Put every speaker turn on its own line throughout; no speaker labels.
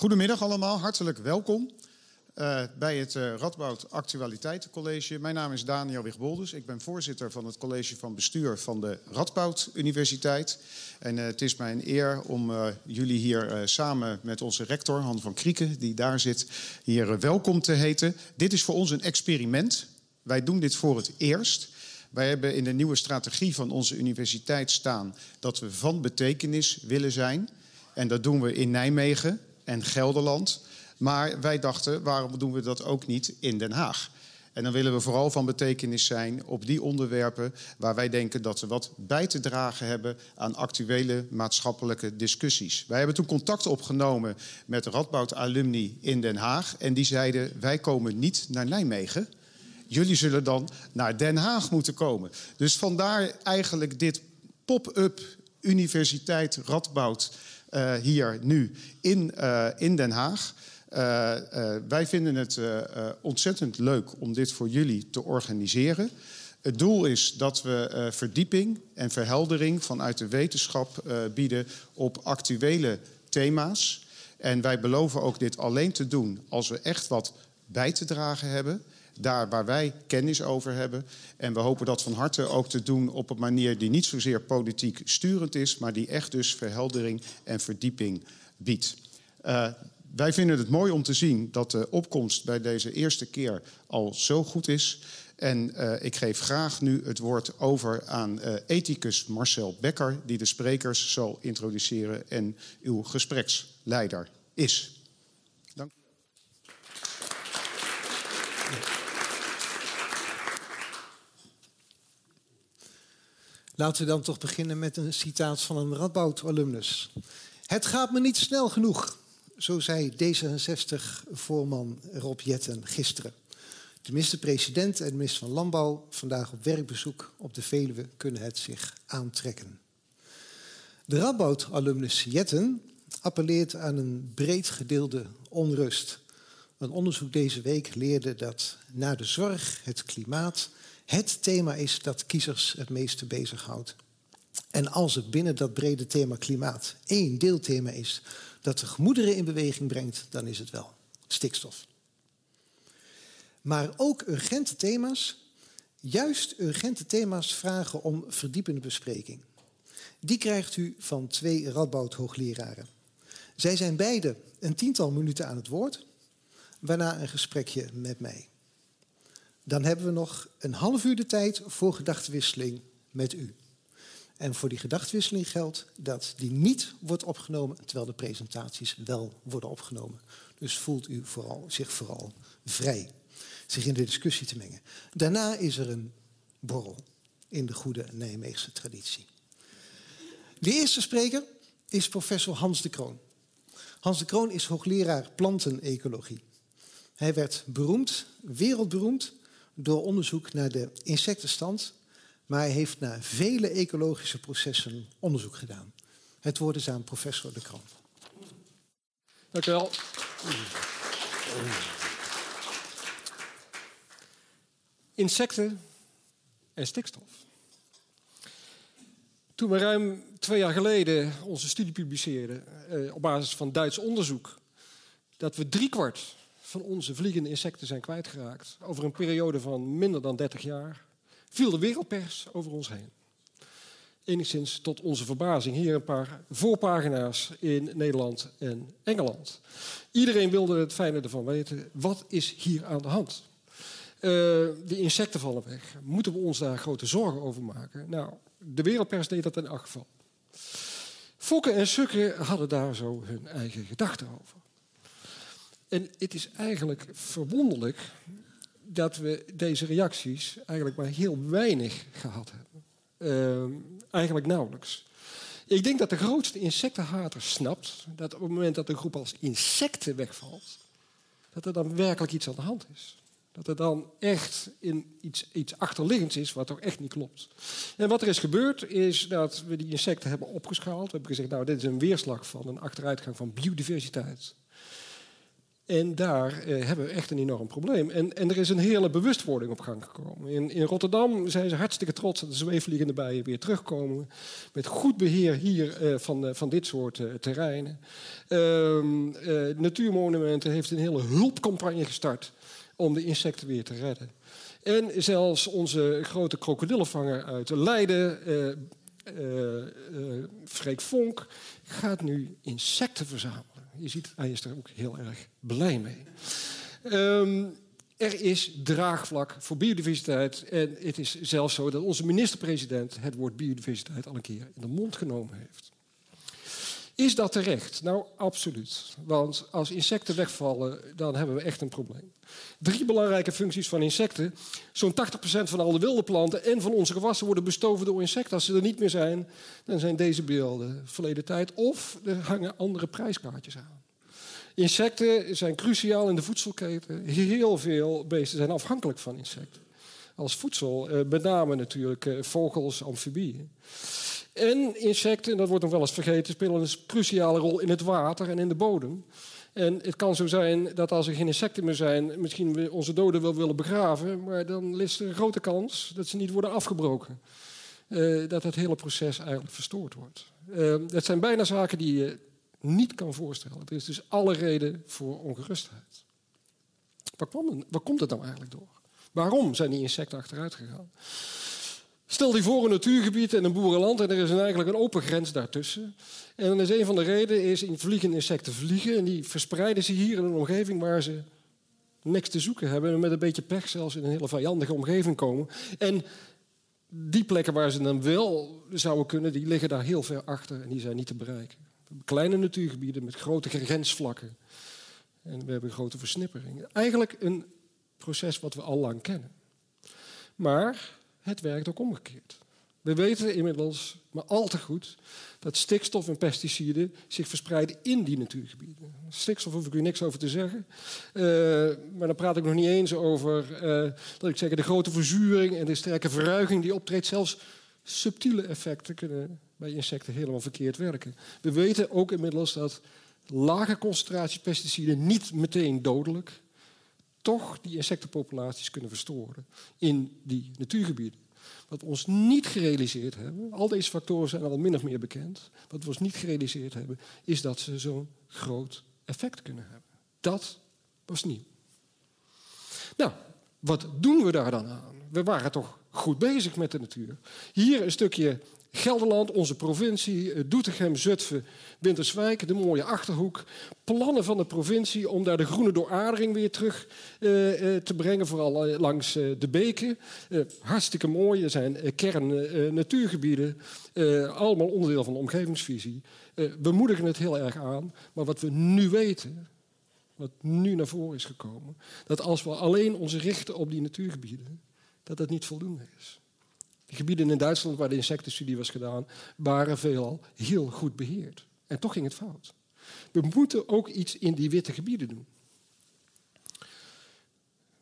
Goedemiddag allemaal, hartelijk welkom uh, bij het uh, Radboud Actualiteitencollege. Mijn naam is Daniel Wigbolders. Ik ben voorzitter van het college van bestuur van de Radboud Universiteit. En uh, het is mij een eer om jullie hier samen met onze rector Han van Krieken, die daar zit, hier welkom te heten. Dit is voor ons een experiment. Wij doen dit voor het eerst. Wij hebben in de nieuwe strategie van onze universiteit staan dat we van betekenis willen zijn. En dat doen we in Nijmegen en Gelderland. Maar wij dachten, waarom doen we dat ook niet in Den Haag? En dan willen we vooral van betekenis zijn op die onderwerpen waar wij denken dat we wat bij te dragen hebben aan actuele maatschappelijke discussies. Wij hebben toen contact opgenomen met Radboud alumni in Den Haag en die zeiden: wij komen niet naar Nijmegen. Jullie zullen dan naar Den Haag moeten komen. Dus vandaar eigenlijk dit pop-up Universiteit Radboud uh, hier nu in, uh, in Den Haag. Uh, wij vinden het ontzettend leuk om dit voor jullie te organiseren. Het doel is dat we verdieping en verheldering vanuit de wetenschap bieden op actuele thema's. En wij beloven ook dit alleen te doen als we echt wat bij te dragen hebben daar waar wij kennis over hebben. En we hopen dat van harte ook te doen op een manier die niet zozeer politiek sturend is, maar die echt dus verheldering en verdieping biedt. Uh, wij vinden het mooi om te zien dat de opkomst bij deze eerste keer al zo goed is. En uh, ik geef graag nu het woord over aan uh, ethicus Marcel Becker, die de sprekers zal introduceren en uw gespreksleider is.
Laten we dan toch beginnen met een citaat van een Radboud-alumnus. Het gaat me niet snel genoeg, zo zei D66-voorman Rob Jetten gisteren. De minister-president en de minister van Landbouw, vandaag op werkbezoek op de Veluwe, kunnen het zich aantrekken. De Radboud-alumnus Jetten appelleert aan een breed gedeelde onrust. Een onderzoek deze week leerde dat na de zorg, het klimaat het thema is dat kiezers het meeste bezighoudt. En als het binnen dat brede thema klimaat één deelthema is dat de gemoederen in beweging brengt, dan is het wel stikstof. Maar ook urgente thema's, juist urgente thema's vragen om verdiepende bespreking. Die krijgt u van twee Radboud hoogleraren. Zij zijn beide een tiental minuten aan het woord, waarna een gesprekje met mij. Dan hebben we nog een half uur de tijd voor gedachtenwisseling met u. En voor die gedachtenwisseling geldt dat die niet wordt opgenomen, terwijl de presentaties wel worden opgenomen. Dus voelt u vooral, zich vooral vrij zich in de discussie te mengen. Daarna is er een borrel in de goede Nijmeegse traditie. De eerste spreker is professor Hans de Kroon. Hans de Kroon is hoogleraar plantenecologie. Hij werd beroemd, wereldberoemd, door onderzoek naar de insectenstand, maar hij heeft naar vele ecologische processen onderzoek gedaan. Het woord is aan professor De Kroon.
Dank u wel. Insecten en stikstof. Toen we ruim twee jaar geleden onze studie publiceerden eh, op basis van Duits onderzoek, dat we driekwart van onze vliegende insecten zijn kwijtgeraakt. Over een periode van minder dan 30 jaar viel de wereldpers over ons heen. Enigszins tot onze verbazing hier een paar voorpagina's in Nederland en Engeland. Iedereen wilde het fijne ervan weten. Wat is hier aan de hand? Uh, de insecten vallen weg. Moeten we ons daar grote zorgen over maken? Nou, de wereldpers deed dat in elk geval. Fokken en Sukken hadden daar zo hun eigen gedachten over. En het is eigenlijk verwonderlijk dat we deze reacties eigenlijk maar heel weinig gehad hebben. Uh, eigenlijk nauwelijks. Ik denk dat de grootste insectenhater snapt dat op het moment dat een groep als insecten wegvalt, dat er dan werkelijk iets aan de hand is. Dat er dan echt in iets, iets achterliggends is wat toch echt niet klopt. En wat er is gebeurd is dat we die insecten hebben opgeschaald. We hebben gezegd, nou dit is een weerslag van een achteruitgang van biodiversiteit. En daar eh, hebben we echt een enorm probleem. En, en er is een hele bewustwording op gang gekomen. In, in Rotterdam zijn ze hartstikke trots dat de zweefvliegende bijen weer terugkomen. Met goed beheer hier eh, van, eh, van dit soort eh, terreinen. Ehm, eh, Natuurmonumenten heeft een hele hulpcampagne gestart om de insecten weer te redden. En zelfs onze grote krokodillenvanger uit Leiden, Freek Vonk, gaat nu insecten verzamelen. Je ziet, hij is er ook heel erg blij mee. Ehm, er is draagvlak voor biodiversiteit. En het is zelfs zo dat onze minister-president het woord biodiversiteit al een keer in de mond genomen heeft. Is dat terecht? Nou, absoluut. Want als insecten wegvallen, dan hebben we echt een probleem. Drie belangrijke functies van insecten. Zo'n 80% van al de wilde planten en van onze gewassen worden bestoven door insecten. Als ze er niet meer zijn, dan zijn deze beelden verleden tijd. Of er hangen andere prijskaartjes aan. Insecten zijn cruciaal in de voedselketen. Heel veel beesten zijn afhankelijk van insecten. Als voedsel, eh, met name natuurlijk eh, vogels, amfibieën. En insecten, dat wordt nog wel eens vergeten, spelen een cruciale rol in het water en in de bodem. En het kan zo zijn dat als er geen insecten meer zijn, misschien we onze doden wel willen begraven, maar dan is er een grote kans dat ze niet worden afgebroken. Uh, dat het hele proces eigenlijk verstoord wordt. Uh, dat zijn bijna zaken die je niet kan voorstellen. Er is dus alle reden voor ongerustheid. Waar, waar komt het nou eigenlijk door? Waarom zijn die insecten achteruit gegaan? Stel die voor een natuurgebied en een boerenland en er is eigenlijk een open grens daartussen. En dan is een van de redenen is in vliegen insecten vliegen en die verspreiden zich hier in een omgeving waar ze niks te zoeken hebben en met een beetje pech zelfs in een hele vijandige omgeving komen. En die plekken waar ze dan wel zouden kunnen, die liggen daar heel ver achter en die zijn niet te bereiken. Kleine natuurgebieden met grote grensvlakken. En we hebben grote versnippering. Eigenlijk een proces wat we al lang kennen. Maar het werkt ook omgekeerd. We weten inmiddels maar al te goed dat stikstof en pesticiden zich verspreiden in die natuurgebieden. Stikstof hoef ik u niks over te zeggen. Uh, maar dan praat ik nog niet eens over uh, dat ik zeg, de grote verzuring en de sterke verruiging die optreedt. Zelfs subtiele effecten kunnen bij insecten helemaal verkeerd werken. We weten ook inmiddels dat lage concentraties pesticiden niet meteen dodelijk toch die insectenpopulaties kunnen verstoren in die natuurgebieden. Wat we ons niet gerealiseerd hebben, al deze factoren zijn al min of meer bekend, wat we ons niet gerealiseerd hebben, is dat ze zo'n groot effect kunnen hebben. Dat was nieuw. Nou, wat doen we daar dan aan? We waren toch goed bezig met de natuur. Hier een stukje Gelderland, onze provincie, eh, Doetinchem, Zutphen, Winterswijk, de mooie Achterhoek. Plannen van de provincie om daar de groene dooradering weer terug uh, uh, te brengen, vooral langs de beken. hartstikke mooi, er zijn kern natuurgebieden, allemaal onderdeel van de omgevingsvisie. we moedigen het heel erg aan, maar wat we nu weten, wat nu naar voren is gekomen, dat als we alleen ons richten op die natuurgebieden, dat dat niet voldoende is. De gebieden in Duitsland waar de insectenstudie was gedaan, waren veelal heel goed beheerd. En toch ging het fout. We moeten ook iets in die witte gebieden doen.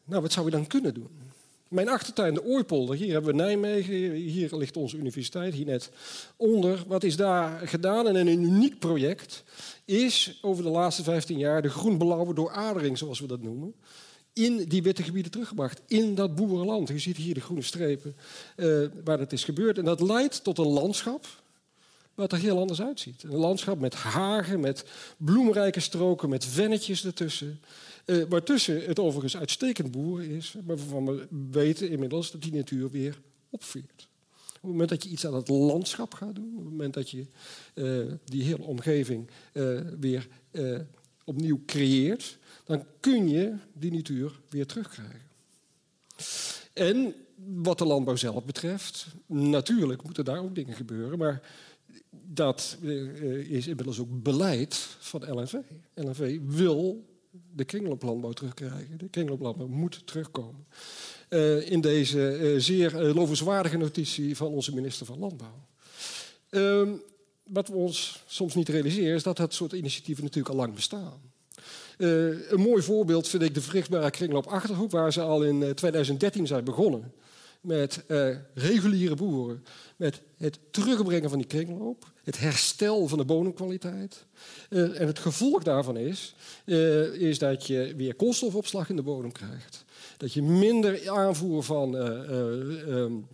Nou, wat zou we dan kunnen doen? Mijn achtertuin, de Ooipolder, hier hebben we Nijmegen, hier ligt onze universiteit, hier net onder. Wat is daar gedaan? En een uniek project is over de laatste 15 jaar de groenblauwe dooradering, zoals we dat noemen in die witte gebieden teruggebracht. In dat boerenland. Je ziet hier de groene strepen uh, waar dat is gebeurd. En dat leidt tot een landschap wat er heel anders uitziet. Een landschap met hagen, met bloemrijke stroken, met vennetjes ertussen. Uh, waartussen het overigens uitstekend boeren is, maar waarvan we weten inmiddels dat die natuur weer opveert. Op het moment dat je iets aan het landschap gaat doen, op het moment dat je uh, die hele omgeving weer opnieuw creëert, dan kun je die natuur weer terugkrijgen. En wat de landbouw zelf betreft, natuurlijk moeten daar ook dingen gebeuren, maar dat eh, is inmiddels ook beleid van LNV. LNV wil de kringlooplandbouw terugkrijgen. De kringlooplandbouw moet terugkomen. Uh, in deze uh, zeer lovenswaardige notitie van onze minister van Landbouw. Ehm, wat we ons soms niet realiseren is dat dat soort initiatieven natuurlijk al lang bestaan. Uh, een mooi voorbeeld vind ik de vruchtbare kringloop Achterhoek, waar ze al in 2013 zijn begonnen. met uh, reguliere boeren, met het terugbrengen van die kringloop, het herstel van de bodemkwaliteit. En het gevolg daarvan is, is dat je weer koolstofopslag in de bodem krijgt. Dat je minder aanvoer van um,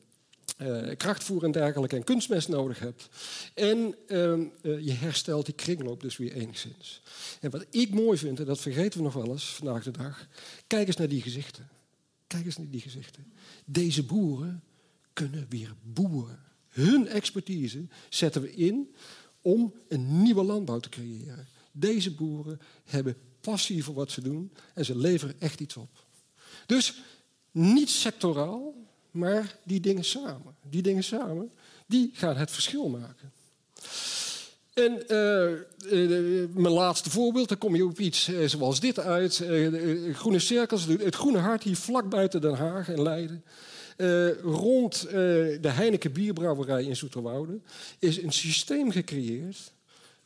krachtvoer en dergelijke en kunstmest nodig hebt. En ehm, je herstelt die kringloop dus weer enigszins. En wat ik mooi vind, en dat vergeten we nog wel eens vandaag de dag, kijk eens naar die gezichten. Kijk eens naar die gezichten. Deze boeren kunnen weer boeren. Hun expertise zetten we in om een nieuwe landbouw te creëren. Deze boeren hebben passie voor wat ze doen en ze leveren echt iets op. Dus niet sectoraal, maar die dingen samen. Die dingen samen, die gaan het verschil maken. En uh, uh, mijn laatste voorbeeld, dan kom je op iets zoals dit uit. groene cirkels, het Groene Hart hier vlak buiten Den Haag en Leiden. rond de Heineken Bierbrouwerij in Zoeterwoude is een systeem gecreëerd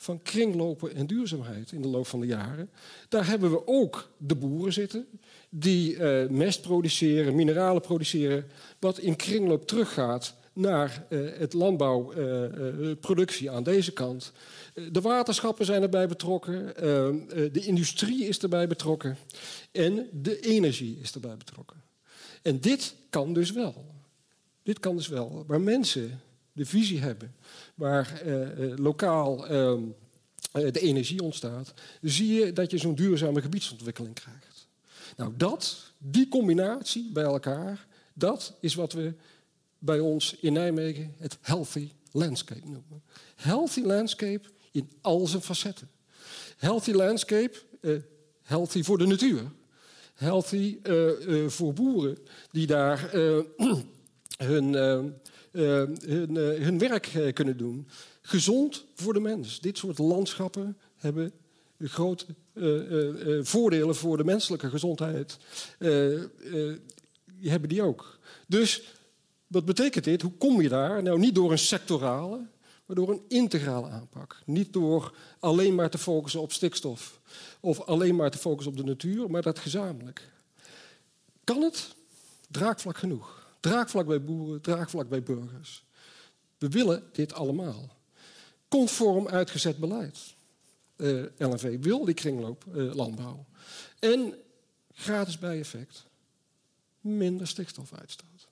van kringlopen en duurzaamheid in de loop van de jaren. Daar hebben we ook de boeren zitten die mest produceren, mineralen produceren, wat in kringloop teruggaat naar uh, het landbouwproductie uh, aan deze kant. de waterschappen zijn erbij betrokken, de industrie is erbij betrokken en de energie is erbij betrokken. En dit kan dus wel. Dit kan dus wel. Waar mensen de visie hebben, waar lokaal ehm, de energie ontstaat, zie je dat je zo'n duurzame gebiedsontwikkeling krijgt. Nou, dat, die combinatie bij elkaar, dat is wat we bij ons in Nijmegen het healthy landscape noemen. Healthy landscape in al zijn facetten. Healthy landscape, healthy voor de natuur. Healthy voor boeren die daar hun, hun, hun werk kunnen doen. Gezond voor de mens. Dit soort landschappen hebben grote voordelen voor de menselijke gezondheid. hebben die ook. Dus wat betekent dit? Hoe kom je daar? Nou, niet door een sectorale, maar door een integrale aanpak. Niet door alleen maar te focussen op stikstof of alleen maar te focussen op de natuur, maar dat gezamenlijk. Kan het? Draagvlak genoeg. Draagvlak bij boeren, draagvlak bij burgers. We willen dit allemaal. Conform uitgezet beleid. Uh, eh, LNV wil die kringloop uh, landbouw. En gratis bijeffect. Minder stikstofuitstoot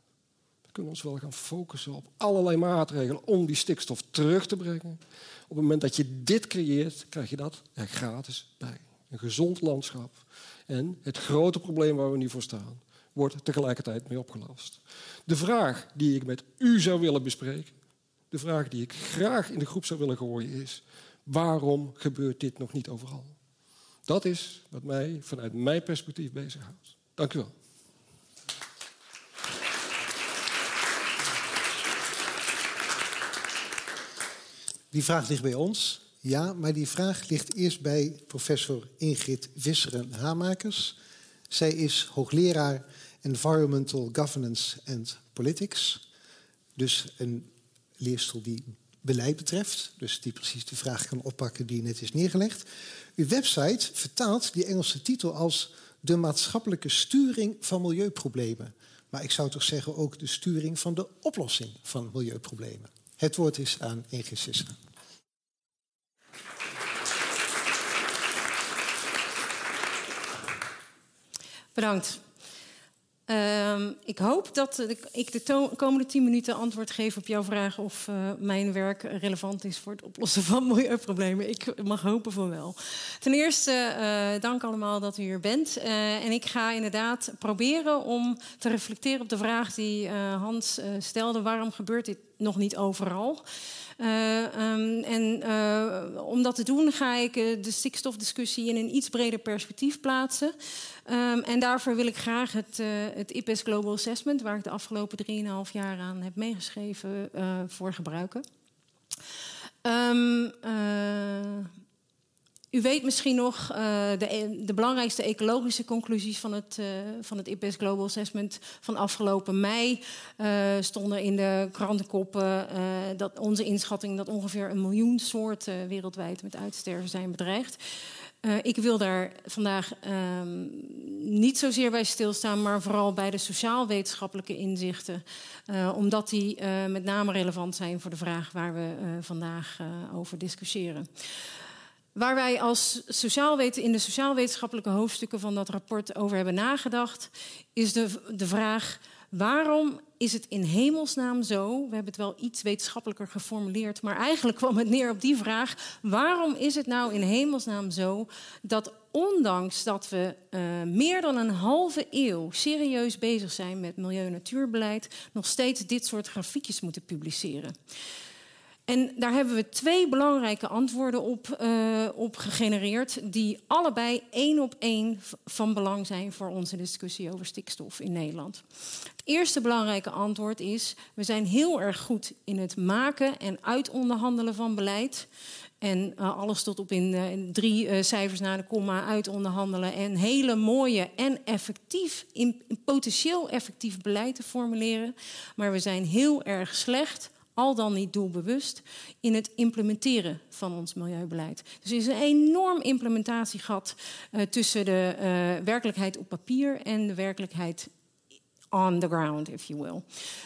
kunnen ons wel gaan focussen op allerlei maatregelen om die stikstof terug te brengen. Op het moment dat je dit creëert, krijg je dat er gratis bij. Een gezond landschap. En het grote probleem waar we nu voor staan, wordt tegelijkertijd mee opgelost. De vraag die ik met u zou willen bespreken, de vraag die ik graag in de groep zou willen gooien is, waarom gebeurt dit nog niet overal? Dat is wat mij vanuit mijn perspectief bezighoudt. Dank u wel.
Die vraag ligt bij ons, ja, maar die vraag ligt eerst bij professor Ingrid Wisseren-Hamakers. Zij is hoogleraar Environmental Governance and Politics. Dus een leerstoel die beleid betreft. Dus die precies de vraag kan oppakken die net is neergelegd. Uw website vertaalt die Engelse titel als de maatschappelijke sturing van milieuproblemen. Maar ik zou toch zeggen ook de sturing van de oplossing van milieuproblemen. Het woord is aan Ingrid Wisseren.
Bedankt. Uh, ik hoop dat ik de komende tien minuten antwoord geef op jouw vraag of uh, mijn werk relevant is voor het oplossen van milieuproblemen. Ik mag hopen van wel. Ten eerste, uh, dank allemaal dat u hier bent. Uh, en ik ga inderdaad proberen om te reflecteren op de vraag die Hans stelde: waarom gebeurt dit nog niet overal? Um, en om dat te doen ga ik de stikstofdiscussie in een iets breder perspectief plaatsen. Um, en daarvoor wil ik graag het, het IPES Global Assessment, waar ik de afgelopen 3,5 jaar aan heb meegeschreven, voor gebruiken. Um, u weet misschien nog uh, de, e-, de, belangrijkste ecologische conclusies van het, uh, van het IPES Global Assessment van afgelopen mei. Uh, stonden in de krantenkoppen dat onze inschatting dat ongeveer een miljoen soorten wereldwijd met uitsterven zijn bedreigd. Ik wil daar vandaag ehm, niet zozeer bij stilstaan, maar vooral bij de sociaal-wetenschappelijke inzichten. omdat die met name relevant zijn voor de vraag waar we vandaag over discussiëren. Waar wij als sociaal in de sociaal-wetenschappelijke hoofdstukken van dat rapport over hebben nagedacht, is de, de vraag: waarom is het in hemelsnaam zo? We hebben het wel iets wetenschappelijker geformuleerd, maar eigenlijk kwam het neer op die vraag: waarom is het nou in hemelsnaam zo dat ondanks dat we uh, meer dan een halve eeuw serieus bezig zijn met milieu-natuurbeleid, nog steeds dit soort grafiekjes moeten publiceren? En daar hebben we twee belangrijke antwoorden op, uh, op gegenereerd, die allebei één op één van belang zijn voor onze discussie over stikstof in Nederland. Het eerste belangrijke antwoord is: we zijn heel erg goed in het maken en uitonderhandelen van beleid. En uh, alles tot op in, in drie cijfers na de komma uitonderhandelen. En hele mooie en effectief, in, potentieel effectief beleid te formuleren. Maar we zijn heel erg slecht al dan niet doelbewust, in het implementeren van ons milieubeleid. Dus er is een enorm implementatiegat uh, tussen de uh, werkelijkheid op papier en de werkelijkheid on the ground, if you will.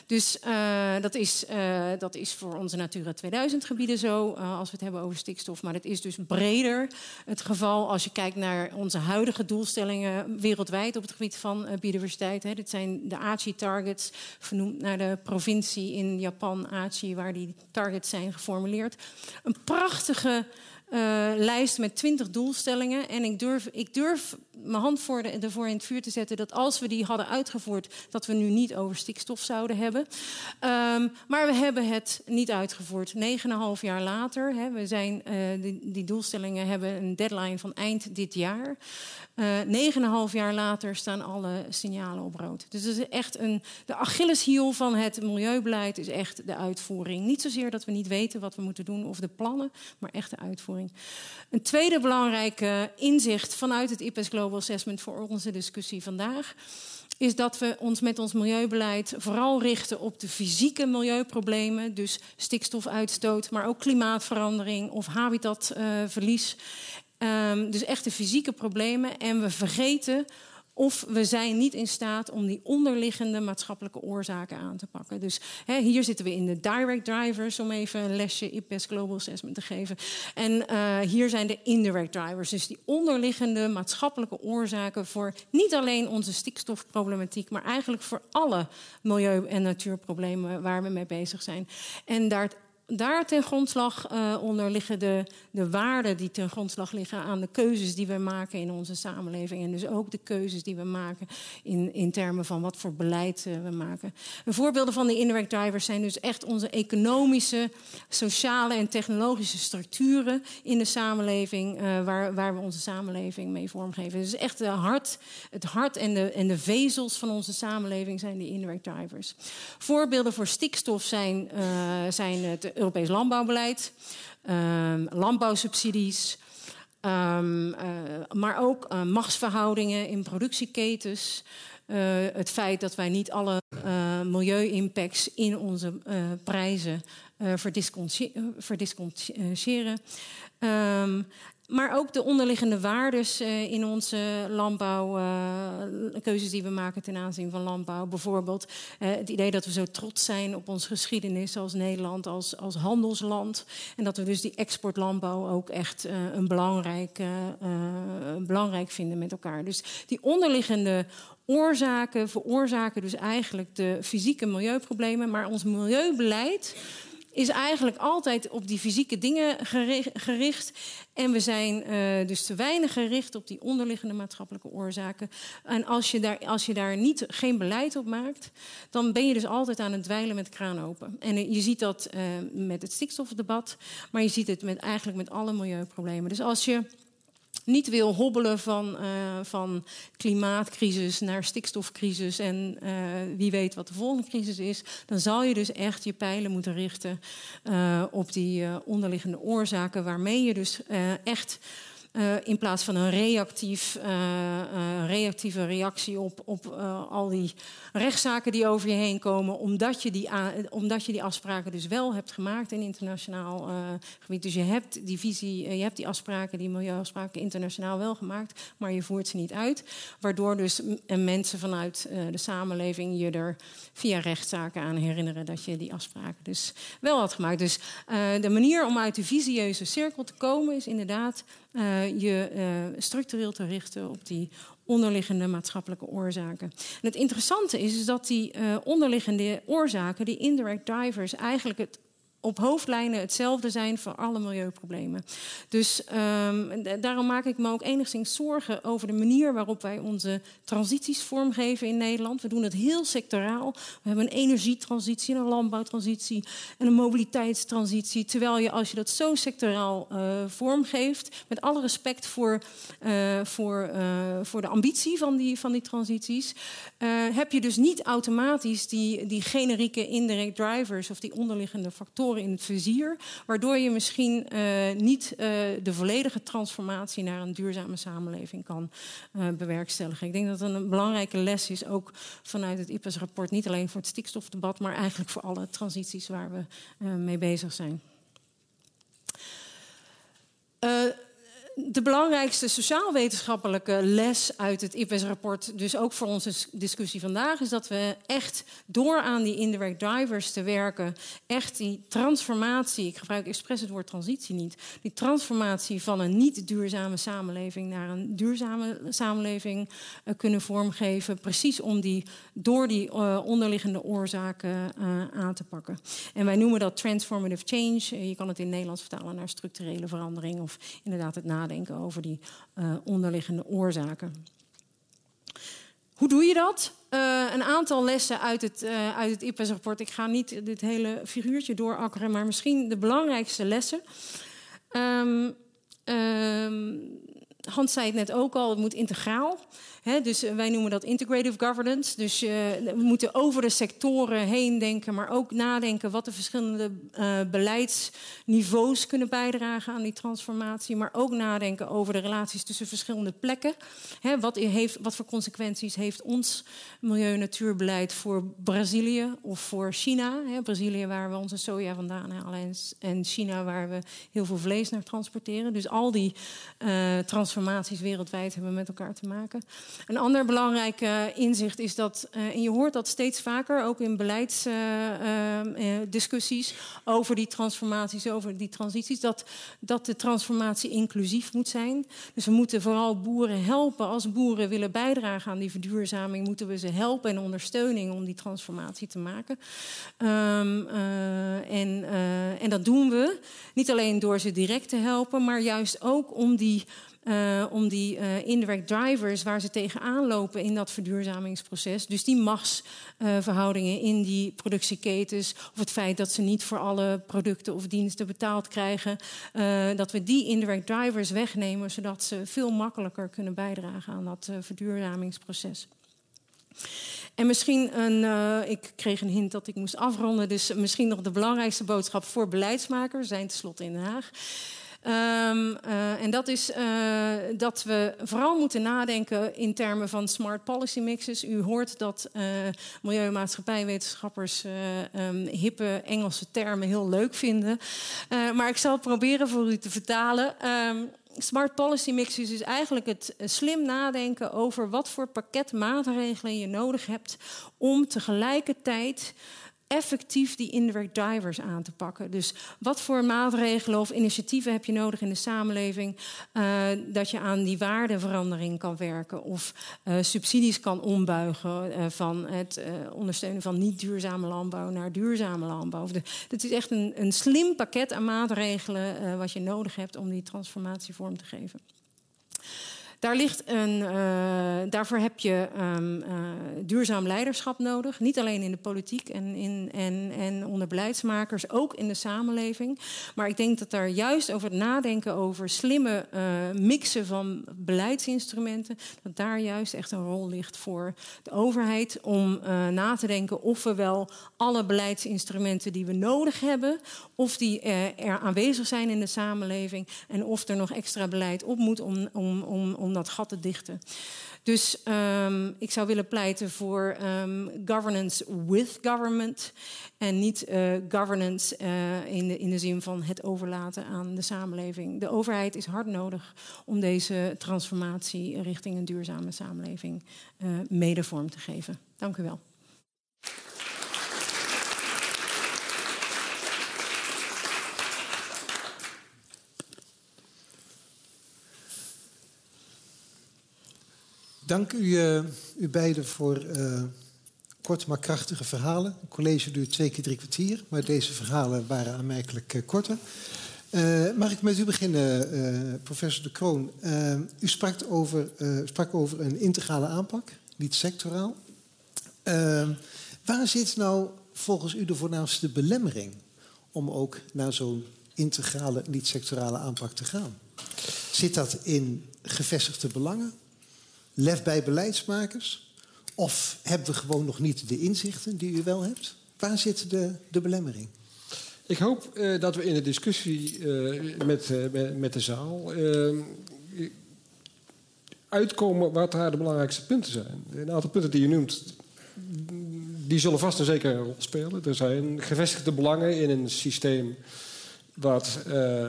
Dus uh, dat, is, uh, dat is voor onze Natura 2000 gebieden zo, uh, als we het hebben over stikstof. Maar het is dus breder het geval als je kijkt naar onze huidige doelstellingen wereldwijd op het gebied van biodiversiteit. Hè. Dit zijn de Aichi-targets, vernoemd naar de provincie in Japan, Aichi, waar die targets zijn geformuleerd. Een prachtige uh, lijst met twintig doelstellingen. En ik durf, ik durf mijn hand voor de, ervoor in het vuur te zetten dat als we die hadden uitgevoerd, dat we nu niet over stikstof zouden hebben. Um, maar we hebben het niet uitgevoerd. Negen en een half jaar later. Hè, we zijn, uh, die, doelstellingen hebben een deadline van eind dit jaar. Uh, een half jaar later staan alle signalen op rood. Dus het is echt een, de Achilleshiel van het milieubeleid is echt de uitvoering. Niet zozeer dat we niet weten wat we moeten doen of de plannen, maar echt de uitvoering. Een tweede belangrijke inzicht vanuit het IPES Global Assessment voor onze discussie vandaag is dat we ons met ons milieubeleid vooral richten op de fysieke milieuproblemen, dus stikstofuitstoot, maar ook klimaatverandering of habitatverlies. Um, dus echt de fysieke problemen. En we vergeten of we zijn niet in staat om die onderliggende maatschappelijke oorzaken aan te pakken. Dus hè, hier zitten we in de direct drivers, om even een lesje IPES Global Assessment te geven. En uh, hier zijn de indirect drivers, dus die onderliggende maatschappelijke oorzaken voor niet alleen onze stikstofproblematiek, maar eigenlijk voor alle milieu- en natuurproblemen waar we mee bezig zijn. En daar daar ten grondslag uh, onder liggen de, de waarden die ten grondslag liggen aan de keuzes die we maken in onze samenleving. En dus ook de keuzes die we maken in, in termen van wat voor beleid uh, we maken. En voorbeelden van die indirect drivers zijn dus echt onze economische, sociale en technologische structuren in de samenleving, uh, waar, waar we onze samenleving mee vormgeven. Dus echt de hart, het hart en de, en de vezels van onze samenleving zijn die indirect drivers. Voorbeelden voor stikstof zijn, zijn het Europees landbouwbeleid, um, landbouwsubsidies, um, uh, maar ook uh, machtsverhoudingen in productieketens. Uh, het feit dat wij niet alle milieu-impacts in onze prijzen verdisconteren. Um, maar ook de onderliggende waardes uh, in onze landbouw, uh, keuzes die we maken ten aanzien van landbouw. Bijvoorbeeld uh, het idee dat we zo trots zijn op onze geschiedenis als Nederland, als, als handelsland. En dat we dus die exportlandbouw ook echt een belangrijk, belangrijk vinden met elkaar. Dus die onderliggende oorzaken veroorzaken dus eigenlijk de fysieke milieuproblemen. Maar ons milieubeleid is eigenlijk altijd op die fysieke dingen gericht. En we zijn uh, dus te weinig gericht op die onderliggende maatschappelijke oorzaken. En als je daar, als je daar niet, geen beleid op maakt, dan ben je dus altijd aan het dweilen met kraan open. En je ziet dat uh, met het stikstofdebat, maar je ziet het met, eigenlijk met alle milieuproblemen. Dus als je niet wil hobbelen van, uh, van klimaatcrisis naar stikstofcrisis en uh, wie weet wat de volgende crisis is, dan zal je dus echt je pijlen moeten richten uh, op die onderliggende oorzaken, waarmee je dus echt Uh, in plaats van een reactief, uh, reactieve reactie op, op al die rechtszaken die over je heen komen, omdat je die, omdat je die afspraken dus wel hebt gemaakt in internationaal gebied. Dus je hebt die visie, je hebt die afspraken, die milieuafspraken internationaal wel gemaakt, maar je voert ze niet uit. Waardoor dus mensen vanuit de samenleving je er via rechtszaken aan herinneren dat je die afspraken dus wel had gemaakt. Dus de manier om uit de visieuze cirkel te komen is inderdaad uh, je uh, structureel te richten op die onderliggende maatschappelijke oorzaken. En het interessante is, is dat die uh, onderliggende oorzaken, die indirect drivers, eigenlijk het op hoofdlijnen hetzelfde zijn voor alle milieuproblemen. Dus um, daarom maak ik me ook enigszins zorgen over de manier waarop wij onze transities vormgeven in Nederland. We doen het heel sectoraal. We hebben een energietransitie, een landbouwtransitie en een mobiliteitstransitie. Terwijl je als je dat zo sectoraal uh, vormgeeft, met alle respect voor, uh, voor, uh, voor de ambitie van die, van die transities, heb je dus niet automatisch die, die generieke indirect drivers of die onderliggende factoren in het vizier, waardoor je misschien uh, niet uh, de volledige transformatie naar een duurzame samenleving kan uh, bewerkstelligen. Ik denk dat het een belangrijke les is, ook vanuit het IPES-rapport, niet alleen voor het stikstofdebat, maar eigenlijk voor alle transities waar we mee bezig zijn de belangrijkste sociaal-wetenschappelijke les uit het IPES-rapport, dus ook voor onze discussie vandaag, is dat we echt door aan die indirect drivers te werken, echt die transformatie, ik gebruik expres het woord transitie niet, die transformatie van een niet duurzame samenleving naar een duurzame samenleving uh, kunnen vormgeven, precies om die door die uh, onderliggende oorzaken uh, aan te pakken. En wij noemen dat transformative change. je kan het in Nederlands vertalen naar structurele verandering of inderdaad het nadenken over die uh, onderliggende oorzaken. Hoe doe je dat? Uh, een aantal lessen uit het, uh, uit het IPES-rapport. Ik ga niet dit hele figuurtje doorakkeren, maar misschien de belangrijkste lessen. Um, um, Hans zei het net ook al, het moet integraal. Dus wij noemen dat integrative governance. Dus uh, we moeten over de sectoren heen denken, maar ook nadenken wat de verschillende uh, beleidsniveaus kunnen bijdragen aan die transformatie. Maar ook nadenken over de relaties tussen verschillende plekken. Wat, heeft, wat voor consequenties heeft ons milieu- en natuurbeleid voor Brazilië of voor China? Brazilië waar we onze soja vandaan halen en, China waar we heel veel vlees naar transporteren. Dus al die transformaties wereldwijd hebben met elkaar te maken. Een ander belangrijk uh, inzicht is dat, uh, en je hoort dat steeds vaker, ook in beleidsdiscussies uh, over die transformaties, over die transities, dat, dat de transformatie inclusief moet zijn. Dus we moeten vooral boeren helpen. Als boeren willen bijdragen aan die verduurzaming, moeten we ze helpen en ondersteuning om die transformatie te maken. Um, en, en dat doen we niet alleen door ze direct te helpen, maar juist ook om die uh, om die uh, indirect drivers waar ze tegenaan lopen in dat verduurzamingsproces. Dus die machtsverhoudingen uh, in die productieketens. Of het feit dat ze niet voor alle producten of diensten betaald krijgen. Dat we die indirect drivers wegnemen, zodat ze veel makkelijker kunnen bijdragen aan dat verduurzamingsproces. En misschien een, ik kreeg een hint dat ik moest afronden, dus misschien nog de belangrijkste boodschap voor beleidsmakers, zijn tenslotte in Den Haag. Um, uh, en dat is uh, dat we vooral moeten nadenken in termen van smart policy mixes. U hoort dat uh, milieu- en maatschappijwetenschappers um, hippe Engelse termen heel leuk vinden. maar ik zal proberen voor u te vertalen. Um, smart policy mixes is eigenlijk het slim nadenken over wat voor pakket maatregelen je nodig hebt om tegelijkertijd effectief die indirect drivers aan te pakken. Dus wat voor maatregelen of initiatieven heb je nodig in de samenleving uh, dat je aan die waardeverandering kan werken of uh, subsidies kan ombuigen uh, van het ondersteunen van niet duurzame landbouw naar duurzame landbouw. Het is echt een, een slim pakket aan maatregelen wat je nodig hebt om die transformatie vorm te geven. Daar ligt een, uh, daarvoor heb je um, uh, duurzaam leiderschap nodig. Niet alleen in de politiek en, in, en, en onder beleidsmakers, ook in de samenleving. Maar ik denk dat daar juist over het nadenken over slimme uh, mixen van beleidsinstrumenten, dat daar juist echt een rol ligt voor de overheid om na te denken of we wel alle beleidsinstrumenten die we nodig hebben, of die er aanwezig zijn in de samenleving en of er nog extra beleid op moet om, om, om, om dat gat te dichten. Dus um, ik zou willen pleiten voor um, governance with government. En niet uh, governance uh, in, de, in de zin van het overlaten aan de samenleving. De overheid is hard nodig om deze transformatie richting een duurzame samenleving uh, mede vorm te geven. Dank u wel.
Dank u, uh, u beiden voor uh, korte maar krachtige verhalen. Het college duurt twee keer drie kwartier, maar deze verhalen waren aanmerkelijk uh, korter. mag ik met u beginnen, professor De Kroon? u over, sprak over een integrale aanpak, niet sectoraal. waar zit nou volgens u de voornaamste belemmering om ook naar zo'n integrale, niet sectorale aanpak te gaan? Zit dat in gevestigde belangen? Lef bij beleidsmakers? Of hebben we gewoon nog niet de inzichten die u wel hebt? Waar zit de, de belemmering?
Ik hoop uh, dat we in de discussie uh, met, uh, met, de zaal uitkomen wat daar de belangrijkste punten zijn. Een aantal punten die je noemt, die zullen vast en zeker een rol spelen. Er zijn gevestigde belangen in een systeem wat, uh,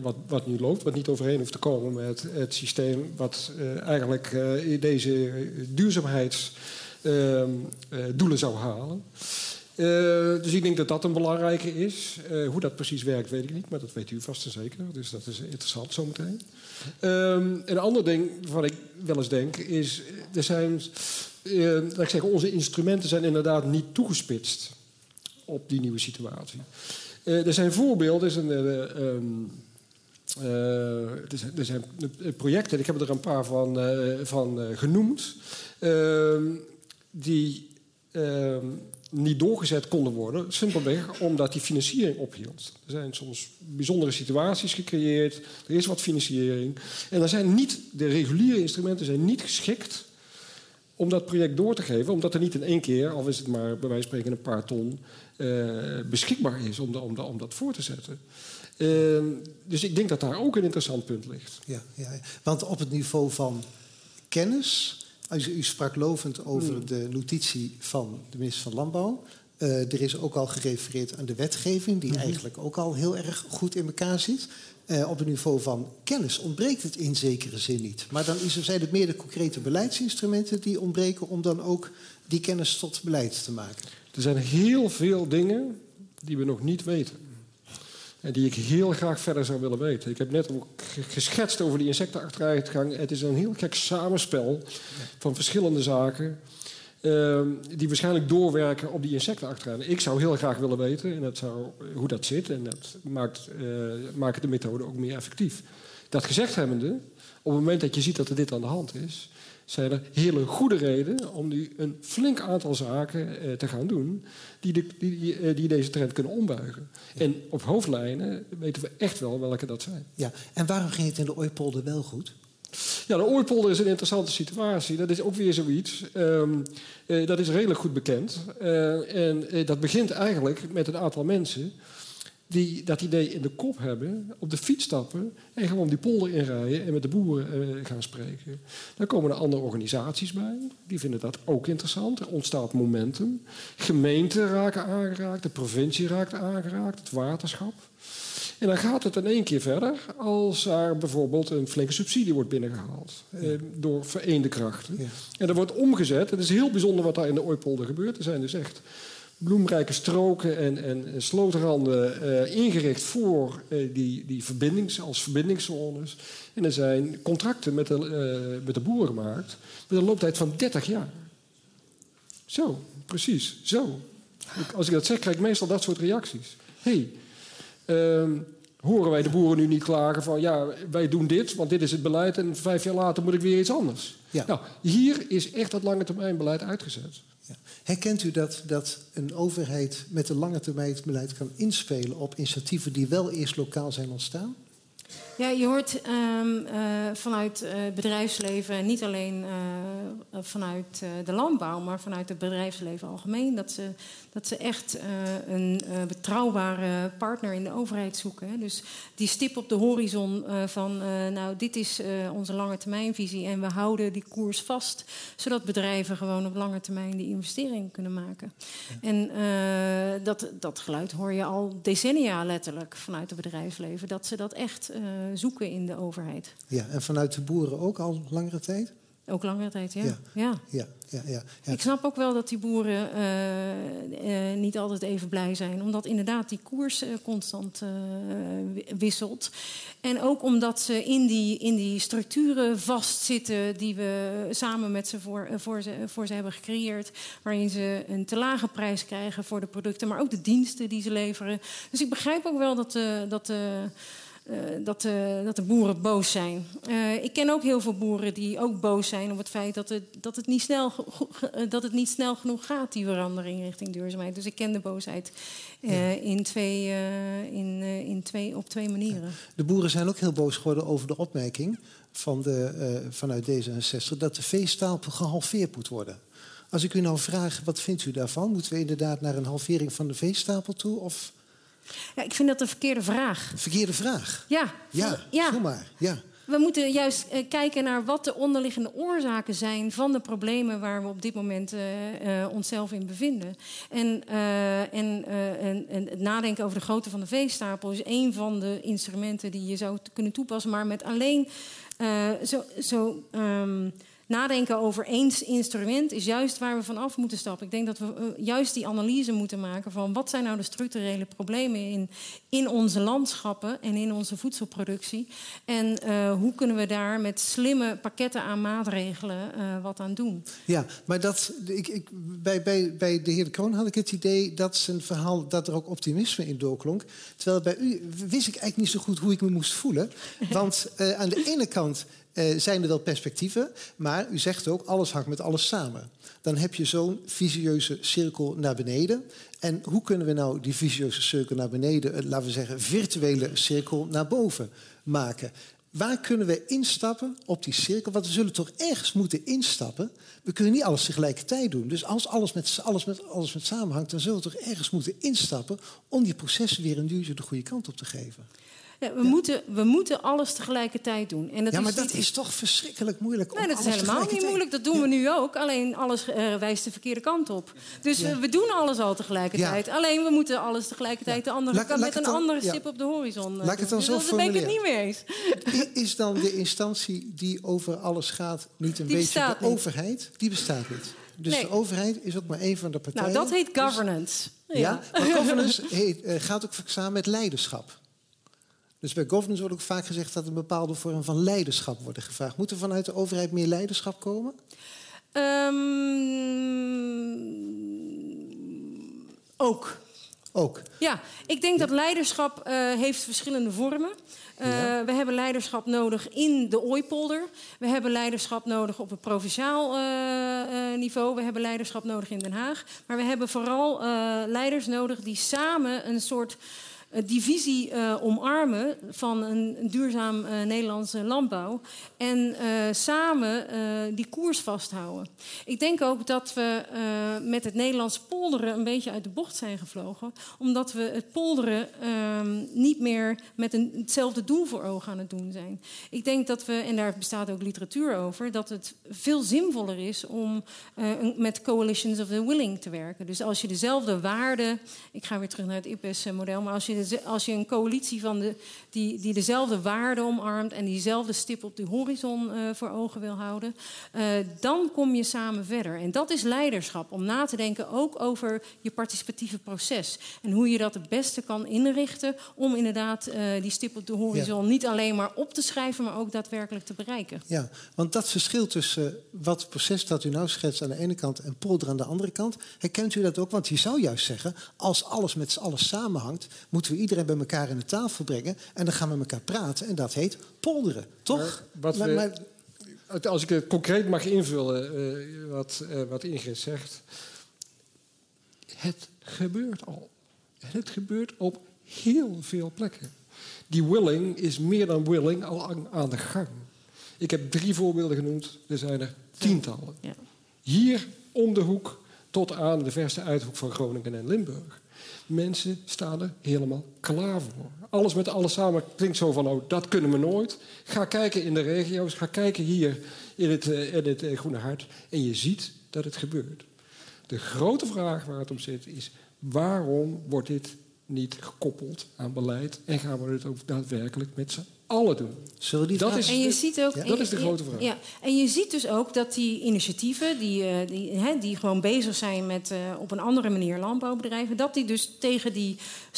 wat, wat nu loopt, wat niet overeen hoeft te komen met het systeem wat uh, eigenlijk uh, deze duurzaamheidsdoelen zou halen. dus ik denk dat dat een belangrijke is. hoe dat precies werkt, weet ik niet, maar dat weet u vast en zeker. Dus dat is interessant zometeen. Um, een ander ding wat ik wel eens denk is, er zijn, laat ik zeggen, onze instrumenten zijn inderdaad niet toegespitst op die nieuwe situatie. Uh, er zijn voorbeelden. Er zijn, uh, um, er zijn, er zijn projecten, ik heb er een paar van, van genoemd, ehm, die ehm, niet doorgezet konden worden. Simpelweg omdat die financiering ophield. Er zijn soms bijzondere situaties gecreëerd. Er is wat financiering. En dan zijn niet, de reguliere instrumenten zijn niet geschikt om dat project door te geven. Omdat er niet in één keer, al is het maar bij wijze van spreken een paar ton, uh, beschikbaar is om, de, om, de, om, dat voor te zetten. Uh, dus ik denk dat daar ook een interessant punt ligt.
Ja, ja, want op het niveau van kennis, u, u sprak lovend over hmm. de notitie van de minister van Landbouw. Uh, er is ook al gerefereerd aan de wetgeving, die mm -hmm. eigenlijk ook al heel erg goed in elkaar zit. Uh, op het niveau van kennis ontbreekt het in zekere zin niet. Maar dan er, zijn het meer de concrete beleidsinstrumenten die ontbreken om dan ook die kennis tot beleid te maken.
Er zijn heel veel dingen die we nog niet weten. En die ik heel graag verder zou willen weten. Ik heb net ook geschetst over die insectenachteruitgang. Het is een heel gek samenspel van verschillende zaken. Uh, die waarschijnlijk doorwerken op die insectenachteruitgang. Ik zou heel graag willen weten en dat zou, hoe dat zit. En dat maakt, uh, maakt de methode ook meer effectief. Dat gezegd hebbende, op het moment dat je ziet dat er dit aan de hand is zijn er hele goede redenen om nu een flink aantal zaken eh, te gaan doen die, de, die, eh, die, deze trend kunnen ombuigen. En op hoofdlijnen weten we echt wel welke dat zijn.
Ja, en waarom ging het in de Ooipolder wel goed?
Ja, de Ooipolder is een interessante situatie. Dat is ook weer zoiets. Um, uh, dat is redelijk goed bekend. Uh, en uh, dat begint eigenlijk met een aantal mensen die dat idee in de kop hebben, op de fiets stappen en gewoon die polder inrijden en met de boeren gaan spreken. Dan komen er andere organisaties bij, die vinden dat ook interessant. Er ontstaat momentum. Gemeenten raken aangeraakt, de provincie raakt aangeraakt, het waterschap. En dan gaat het in één keer verder als er bijvoorbeeld een flinke subsidie wordt binnengehaald eh, door vereende krachten. Ja. En dat wordt omgezet. Het is heel bijzonder wat daar in de Ooipolder gebeurt. Er zijn dus echt bloemrijke stroken en, en slootranden uh, ingericht voor uh, die, die verbindings, als verbindingszones. En er zijn contracten met de, uh, met de boeren gemaakt met een looptijd van 30 jaar. Zo, precies, zo. Als ik dat zeg, krijg ik meestal dat soort reacties. hey, ehm, horen wij de boeren nu niet klagen van ja, wij doen dit, want dit is het beleid en vijf jaar later moet ik weer iets anders.
Ja.
Nou, hier is echt dat lange termijn beleid uitgezet.
Ja. Herkent u dat, dat een overheid met een lange termijn beleid kan inspelen op initiatieven die wel eerst lokaal zijn ontstaan?
Ja, je hoort um, uh, vanuit het uh, bedrijfsleven, en niet alleen uh, vanuit de landbouw, maar vanuit het bedrijfsleven algemeen, dat ze, dat ze echt een betrouwbare partner in de overheid zoeken. Hè. Dus die stip op de horizon van, nou, dit is onze lange termijnvisie en we houden die koers vast, zodat bedrijven gewoon op lange termijn die investeringen kunnen maken. Ja. En dat, dat geluid hoor je al decennia letterlijk vanuit het bedrijfsleven, dat ze dat echt zoeken in de overheid.
Ja, en vanuit de boeren ook al langere tijd?
Ook langere tijd, ja.
Ja.
ja.
ja, ja.
Ik snap ook wel dat die boeren uh, uh, niet altijd even blij zijn. Omdat inderdaad die koers uh, constant wisselt. En ook omdat ze in die, in die structuren vastzitten die we samen met ze voor, voor, ze voor ze hebben gecreëerd. Waarin ze een te lage prijs krijgen voor de producten, maar ook de diensten die ze leveren. Dus ik begrijp ook wel dat dat de uh, dat, uh, dat de boeren boos zijn. Uh, ik ken ook heel veel boeren die ook boos zijn op het feit dat het, dat het, niet, snel, dat het niet snel genoeg gaat, die verandering richting duurzaamheid. Dus ik ken de boosheid in twee, in, in twee, op twee manieren.
De boeren zijn ook heel boos geworden over de opmerking van de, vanuit D66 dat de veestapel gehalveerd moet worden. Als ik u nou vraag, wat vindt u daarvan? Moeten we inderdaad naar een halvering van de veestapel toe? Of...
Ja, ik vind dat een verkeerde vraag.
Verkeerde vraag?
Ja.
Ja,
ja.
maar. Ja.
We moeten juist uh, kijken naar wat de onderliggende oorzaken zijn van de problemen waar we op dit moment uh, uh, onszelf in bevinden. En, en, en, en, het nadenken over de grootte van de veestapel is een van de instrumenten die je zou kunnen toepassen, maar met alleen zo. zo um, nadenken over één instrument is juist waar we vanaf moeten stappen. Ik denk dat we uh, juist die analyse moeten maken van wat zijn nou de structurele problemen in, in onze landschappen en in onze voedselproductie. En uh, hoe kunnen we daar met slimme pakketten aan maatregelen uh, wat aan doen.
Ja, maar dat, ik, ik, bij, bij, bij de heer De Kroon had ik het idee dat zijn verhaal dat er ook optimisme in doorklonk. Terwijl bij u wist ik eigenlijk niet zo goed hoe ik me moest voelen. Want aan de ene kant uh, zijn er wel perspectieven, maar u zegt ook, alles hangt met alles samen. Dan heb je zo'n visieuze cirkel naar beneden. En hoe kunnen we nou die visieuze cirkel naar beneden, uh, laten we zeggen, virtuele cirkel naar boven maken? Waar kunnen we instappen op die cirkel? Want we zullen toch ergens moeten instappen. We kunnen niet alles tegelijkertijd doen. Dus als alles met, alles met, alles met samenhangt, dan zullen we toch ergens moeten instappen om die processen weer een duwtje de goede kant op te geven.
Ja, we, ja. Moeten, we moeten alles tegelijkertijd doen. En dat
ja, maar
is
dat
niet...
is toch verschrikkelijk moeilijk.
Nee, dat is helemaal niet moeilijk. Dat doen we nu ook. Alleen alles uh, wijst de verkeerde kant op. Dus we, we, doen alles al tegelijkertijd. Alleen we moeten alles tegelijkertijd de andere
laat,
kant
laat
met een andere stip op de horizon.
Laat ik het dan
dus
zo
daar ben ik het niet mee eens.
Is dan de instantie die over alles gaat niet een
die
beetje de
niet.
overheid? Die bestaat niet. Dus
Nee.
de overheid is ook maar één van de partijen.
Nou, dat heet
Dus-
governance.
ja, maar governance heet, uh, gaat ook vaak samen met leiderschap. Dus bij governance wordt ook vaak gezegd dat een bepaalde vorm van leiderschap wordt gevraagd. Moet er vanuit de overheid meer leiderschap komen?
Um, ook.
Ook.
Ja, ik denk dat leiderschap uh, heeft verschillende vormen. Uh,
Ja.
We hebben leiderschap nodig in de Ooipolder. We hebben leiderschap nodig op het provinciaal uh, uh, niveau. We hebben leiderschap nodig in Den Haag. Maar we hebben vooral leiders nodig die samen een soort uh, divisie uh, omarmen van een, duurzaam uh, Nederlandse landbouw. En samen die koers vasthouden. Ik denk ook dat we met het Nederlands polderen een beetje uit de bocht zijn gevlogen. Omdat we het polderen uh, niet meer met hetzelfde doel voor ogen aan het doen zijn. Ik denk dat we, en daar bestaat ook literatuur over, dat het veel zinvoller is om met coalitions of the willing te werken. Dus als je dezelfde waarden, ik ga weer terug naar het IPES-model, maar als je, de, als je een coalitie van de, die, die dezelfde waarden omarmt en diezelfde stip op de horizon uh, voor ogen wil houden, uh, dan kom je samen verder. En dat is leiderschap, om na te denken ook over je participatieve proces. En hoe je dat het beste kan inrichten om inderdaad uh, die stip op de horizon ja. niet alleen maar op te schrijven, maar ook daadwerkelijk te bereiken.
Ja, want dat verschil tussen wat proces dat u nou schetst aan de ene kant en polder aan de andere kant, herkent u dat ook? Want je zou juist zeggen, als alles met alles samenhangt, moeten we moeten we iedereen bij elkaar in de tafel brengen. En dan gaan we met elkaar praten. En dat heet polderen, toch?
wat
Maar-
we-
maar-
Als ik het concreet mag invullen, eh, wat, eh, wat Ingrid zegt. Het gebeurt al. Het gebeurt op heel veel plekken. Die willing is meer dan willing al aan, aan de gang. Ik heb drie voorbeelden genoemd, er zijn er tientallen.
Ja.
Hier om de hoek tot aan de verste uithoek van Groningen en Limburg. Mensen staan er helemaal klaar voor. Alles met alles samen klinkt zo van, oh, dat kunnen we nooit. Ga kijken in de regio's, ga kijken hier in het, eh, in het eh, Groene Hart. En je ziet dat het gebeurt. De grote vraag waar het om zit is, waarom wordt dit niet gekoppeld aan beleid? En gaan we het ook daadwerkelijk met z'n allen doen?
Zullen die
Dat is-
En je ziet ook,
Ja.
Dat is de grote vraag.
Ja, en je ziet dus ook dat die initiatieven die, eh, die, hè, die gewoon bezig zijn met eh, op een andere manier landbouwbedrijven, dat die dus tegen die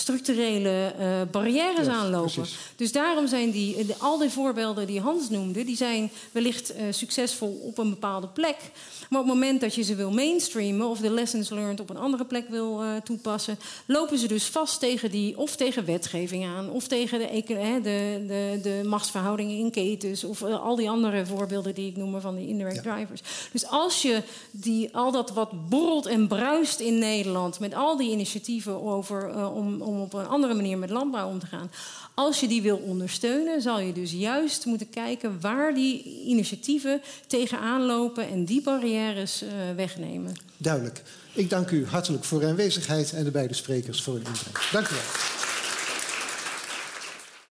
structurele eh, barrières
Ja,
aanlopen.
precies.
Dus daarom zijn die, de- al die voorbeelden die Hans noemde, die zijn wellicht eh, succesvol op een bepaalde plek. Maar op het moment dat je ze wil mainstreamen of de lessons learned op een andere plek wil eh, toepassen, lopen ze dus vast tegen die, of tegen wetgeving aan, of tegen de, de, de, de machtsverhoudingen in ketens, of eh, al die andere voorbeelden die ik noem van die indirect drivers. Dus als je die, al dat wat borrelt en bruist in Nederland, met al die initiatieven over, eh, om, om op een andere manier met landbouw om te gaan, als je die wil ondersteunen, zal je dus juist moeten kijken waar die initiatieven tegenaan lopen en die barrières eh, wegnemen.
Duidelijk. Ik dank u hartelijk voor uw aanwezigheid en de beide sprekers voor hun inbreng. Dank u wel.